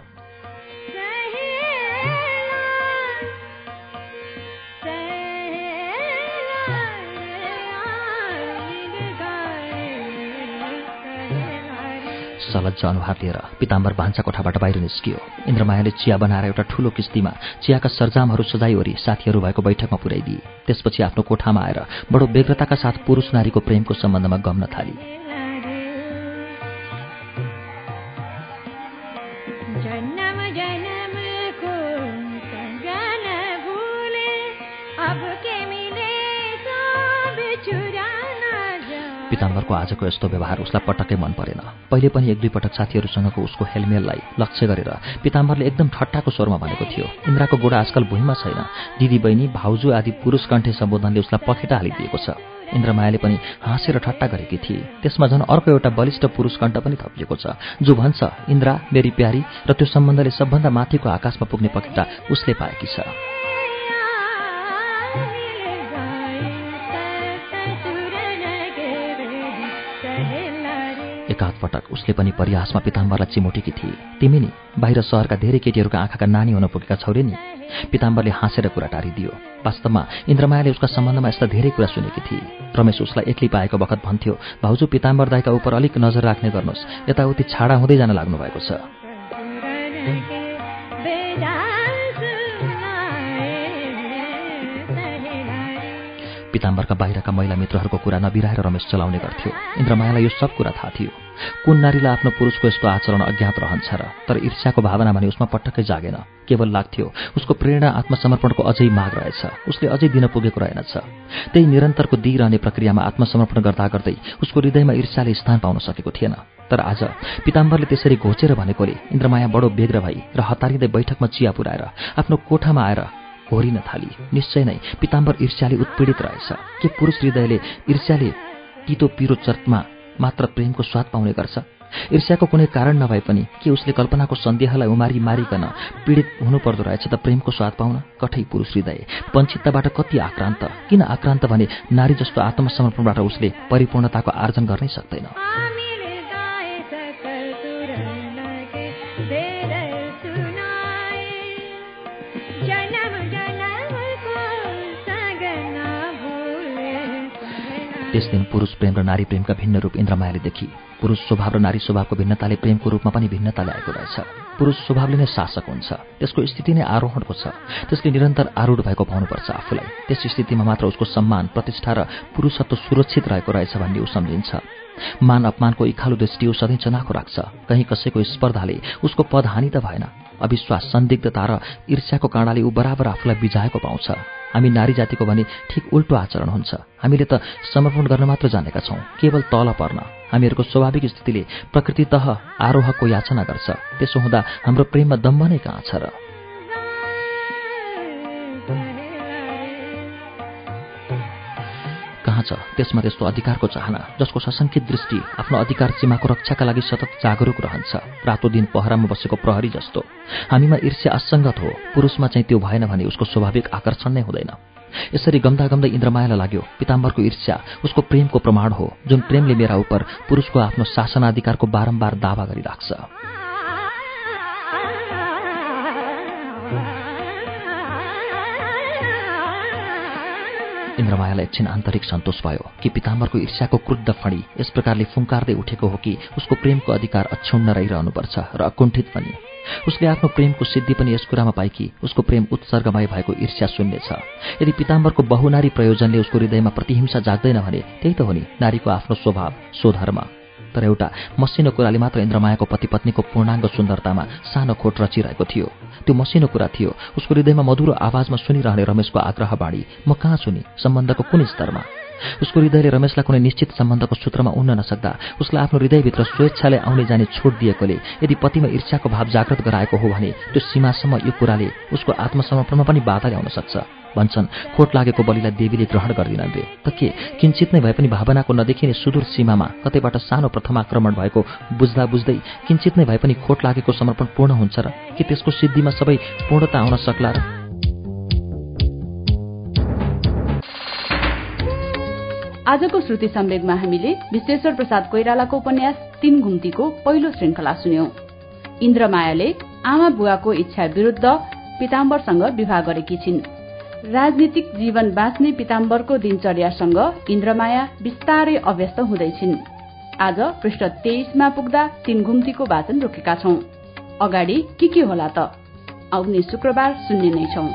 सलज्ज अनुहार लिएर। पिताम्बर भान्सा कोठाबाट बाहिर निस्कियो। इन्द्रमायाले चिया बनाएर एउटा ठूलो किस्तीमा चियाका सरजामहरू सजाइवरी साथीहरू भएको बैठकमा पुर्याइदिए। त्यसपछि आफ्नो कोठामा आएर बडो व्यग्रताका साथ पुरुष नारीको प्रेमको सम्बन्धमा गम्न थाली। पिताम्बरको आजको यस्तो व्यवहार उसलाई पटक्कै मन परेन। पहिले पनि एक दुई पटक साथीहरूसँगको उसको हेलमेललाई लक्ष्य गरेर पिताम्बरले एकदम ठट्टाको स्वरमा भनेको थियो। इन्द्राको गोडा आजकल भुइँमा छैन। दिदी बहिनी भाउजू आदि पुरुष कण्ठे सम्बोधनले उसलाई पखेटा हालिदिएको छ। इन्द्रमायाले पनि हाँसेर ठट्टा गरेकी थिए। त्यसमा झन् अर्को एउटा बलिष्ठ पुरुष कण्ठ पनि थपिएको छ। जो भन्छ इन्द्रा मेरी प्यारी र त्यो सम्बन्धले सबभन्दा माथिको आकाशमा पुग्ने पखेटा उसले पाएकी छ। एकाध पटक उसले पनि परिहासमा पिताम्बरलाई चिमोटेकी थिए। तिमी नि बाहिर सहरका धेरै केटीहरूका आँखाका नानी हुन पुगेका छौरे नि। पिताम्बरले हाँसेर कुरा टारिदियो। वास्तवमा इन्द्रमायाले उसका सम्बन्धमा यस्ता धेरै कुरा सुनेकी थिए। रमेश उसलाई एक्लै पाएको बखत भन्थ्यो भाउजू पिताम्बर दाईका उप अलिक नजर राख्ने गर्नुहोस्। यताउति छाडा हुँदै जान लाग्नु भएको छ पिताम्बरका बाहिरका महिला मित्रहरूको कुरा नबिराएर रमेश चलाउने गर्थ्यो। इन्द्रमायालाई यो सब कुरा थाहा थियो। कुन नारीलाई आफ्नो पुरुषको यस्तो आचरण अज्ञात रहन्छ र? तर ईर्ष्याको भावना भने उसमा पटक्कै जागेन। केवल लाग्थ्यो उसको प्रेरणा आत्मसमर्पणको अझै माग रहेछ। उसले अझै दिन पुगेको रहेनछ। त्यही निरन्तरको दिइरहने प्रक्रियामा आत्मसमर्पण गर्दा गर्दै उसको हृदयमा ईर्ष्याले स्थान पाउन सकेको थिएन। तर आज पिताम्बरले त्यसरी घोचेर भनेकोले इन्द्रमाया बडो बेग्र भई र हतारिँदै बैठकमा चिया पुऱ्याएर आफ्नो कोठामा आएर घोरिन थाली। निश्चय नै पिताम्बर ईर्ष्याले उत्पीडित रहेछ। के पुरुष हृदयले ईर्ष्याले तितो पिरो चर्तमा मात्र प्रेमको स्वाद पाउने गर्छ? ईर्ष्याको कुनै कारण नभए पनि के उसले कल्पनाको सन्देहलाई उमारी मारिकन पीडित हुनुपर्दो रहेछ त प्रेमको स्वाद पाउन? कठै पुरुष हृदय। वञ्चितताबाट कति आक्रान्त? किन आक्रान्त भने नारी जस्तो आत्मसमर्पणबाट उसले परिपूर्णताको आर्जन गर्नै सक्दैन। त्यस दिन पुरुष प्रेम र नारी प्रेमका भिन्न रूप इन्द्रमायाले देखि। पुरुष स्वभाव र नारी स्वभावको भिन्नताले प्रेमको रूपमा पनि भिन्नता ल्याएको रहेछ। पुरुष स्वभावले नै शासक हुन्छ। त्यसको स्थिति नै आरोहणको छ। त्यसले निरन्तर आरूढ भएको पाउनुपर्छ आफूलाई। त्यस स्थितिमा मात्र उसको सम्मान प्रतिष्ठा र पुरुषत्व सुरक्षित रहेको रहेछ भन्ने ऊ सम्झिन्छ। मान अपमानको इखालु दृष्टि ऊ सधैँ चनाखो राख्छ। कहीँ कसैको स्पर्धाले उसको पद हानि त भएन। अविश्वास सन्दिग्धता र ईर्ष्याको काँडाले ऊ बराबर आफूलाई बिजाएको पाउँछ। हामी नारी जातिको भने ठिक उल्टो आचरण हुन्छ। हामीले त समर्पण गर्न मात्र जानेका छौँ केवल तल पर्न। हामीहरूको स्वाभाविक स्थितिले प्रकृति तह आरोहको याचना गर्छ। त्यसो हुँदा हाम्रो प्रेममा दम्ब नै कहाँ छ र? कहाँ छ त्यसमा त्यस्तो अधिकारको चाहना जसको सशङ्कित दृष्टि आफ्नो अधिकार सीमाको रक्षाका लागि सतत जागरूक रहन्छ। रातो दिन पहरामा बसेको प्रहरी जस्तो। हामीमा ईर्ष्या असङ्गत हो पुरुषमा चाहिँ त्यो भएन भने उसको स्वाभाविक आकर्षण नै हुँदैन। यसरी गम्दा गम्दै इन्द्रमायालाई लाग्यो पिताम्बरको ईर्ष्या उसको प्रेमको प्रमाण हो जुन प्रेमले मेरा उप पुरुषको आफ्नो शासनाधिकारको बारम्बार दावा गरिराख्छ। इन्द्रमायालाई एकछिन आन्तरिक सन्तोष भयो कि पिताम्बरको ईर्ष्याको क्रुद्ध फणी यस प्रकारले फुङ्कार्दै उठेको हो कि उसको प्रेमको अधिकार अक्षुण्ण रहिरहनुपर्छ र अकुण्ठित पनि। उसले आफ्नो प्रेमको सिद्धि पनि यस कुरामा पाए कि उसको प्रेम उत्सर्गमय भएको ईर्ष्या शून्य छ यदि पिताम्बरको बहुनारी प्रयोजनले उसको हृदयमा प्रतिहिंसा जाग्दैन भने त्यही त हो नि नारीको आफ्नो स्वभाव स्वधर्म। तर एउटा मसिनो कुराले मात्र इन्द्रमायाको पति पत्नीको पूर्णाङ्ग सुन्दरतामा सानो खोट रचिरहेको थियो। त्यो मसिनो कुरा थियो। उसको हृदयमा मधुरो आवाजमा सुनिरहने रमेशको आग्रह बाढी म कहाँ सुनि सम्बन्धको कुन स्तरमा? उसको हृदयले रमेशलाई कुनै निश्चित सम्बन्धको सूत्रमा उन्न नसक्दा उसलाई आफ्नो हृदयभित्र स्वेच्छाले आउने जाने छुट दिएकोले यदि पतिमा ईर्ष्याको भाव जागृत गराएको हो भने त्यो सीमासम्म यो कुराले उसको आत्मसमर्पणमा पनि बाधा ल्याउन सक्छ। भन्छन् खोट लागेको बलिलाई देवीले ग्रहण गर्दिनन् त के? किन्चित नै भए पनि भावनाको नदेखिने सुदूर सीमामा कतैबाट सानो प्रथम आक्रमण भएको बुझ्दा बुझ्दै किन्चित नै भए पनि खोट लागेको समर्पण पूर्ण हुन्छ र कि त्यसको सिद्धिमा सबै पूर्णता आउन सक्ला र? आजको श्रुति सम्वेगमा हामीले विश्वेश्वर प्रसाद कोइरालाको उपन्यास तीन घुम्तीको पहिलो श्रृङ्खला सुन्यौं। इन्द्रमायाले आमा बुवाको इच्छा विरूद्ध पिताम्बरसँग विवाह गरेकी छिन्। राजनीतिक जीवन बाँच्ने पिताम्बरको दिनचर्यासँग इन्द्रमाया बिस्तारै अभ्यस्त हुँदैछिन्। आज पृष्ठ तेइसमा पुग्दा तीन घुम्तीको वाचन रोकेका छौं। अगाडि के के होला त? आउने शुक्रबार सुन्ने नै छौं।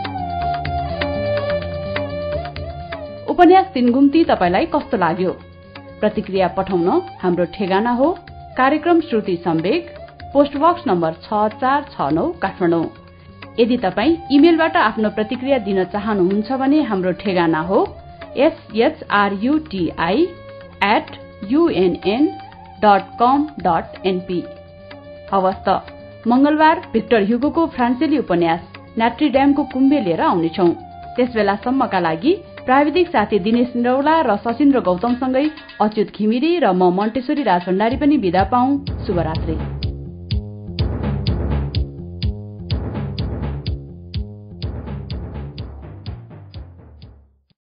उपन्यास तीन घुम्ती तपाईँलाई कस्तो लाग्यो? प्रतिक्रिया पठाउन हाम्रो ठेगाना हो। कार्यक्रम श्रुति सम्वेक पोस्टबक्स नम्बर छ चार छ नौ काठमाडौँ। यदि तपाईँ इमेलबाट आफ्नो प्रतिक्रिया दिन चाहनुहुन्छ भने हाम्रो ठेगाना हो SHRUTI at UNN dot com dot NP हवस् त मंगलबार भिक्टर ह्युगोको फ्रान्सेली उपन्यास नाट्री ड्यामको कुम्बे लिएर आउनेछौ। त्यस बेलासम्मका लागि प्राविधिक साथी दिनेश निरौला र सशिन्द्र गौतमसँगै अच्युत घिमिरे र म मण्टेश्वरी राजभण्डारी पनि विदा पाऊ। शुभरात्री।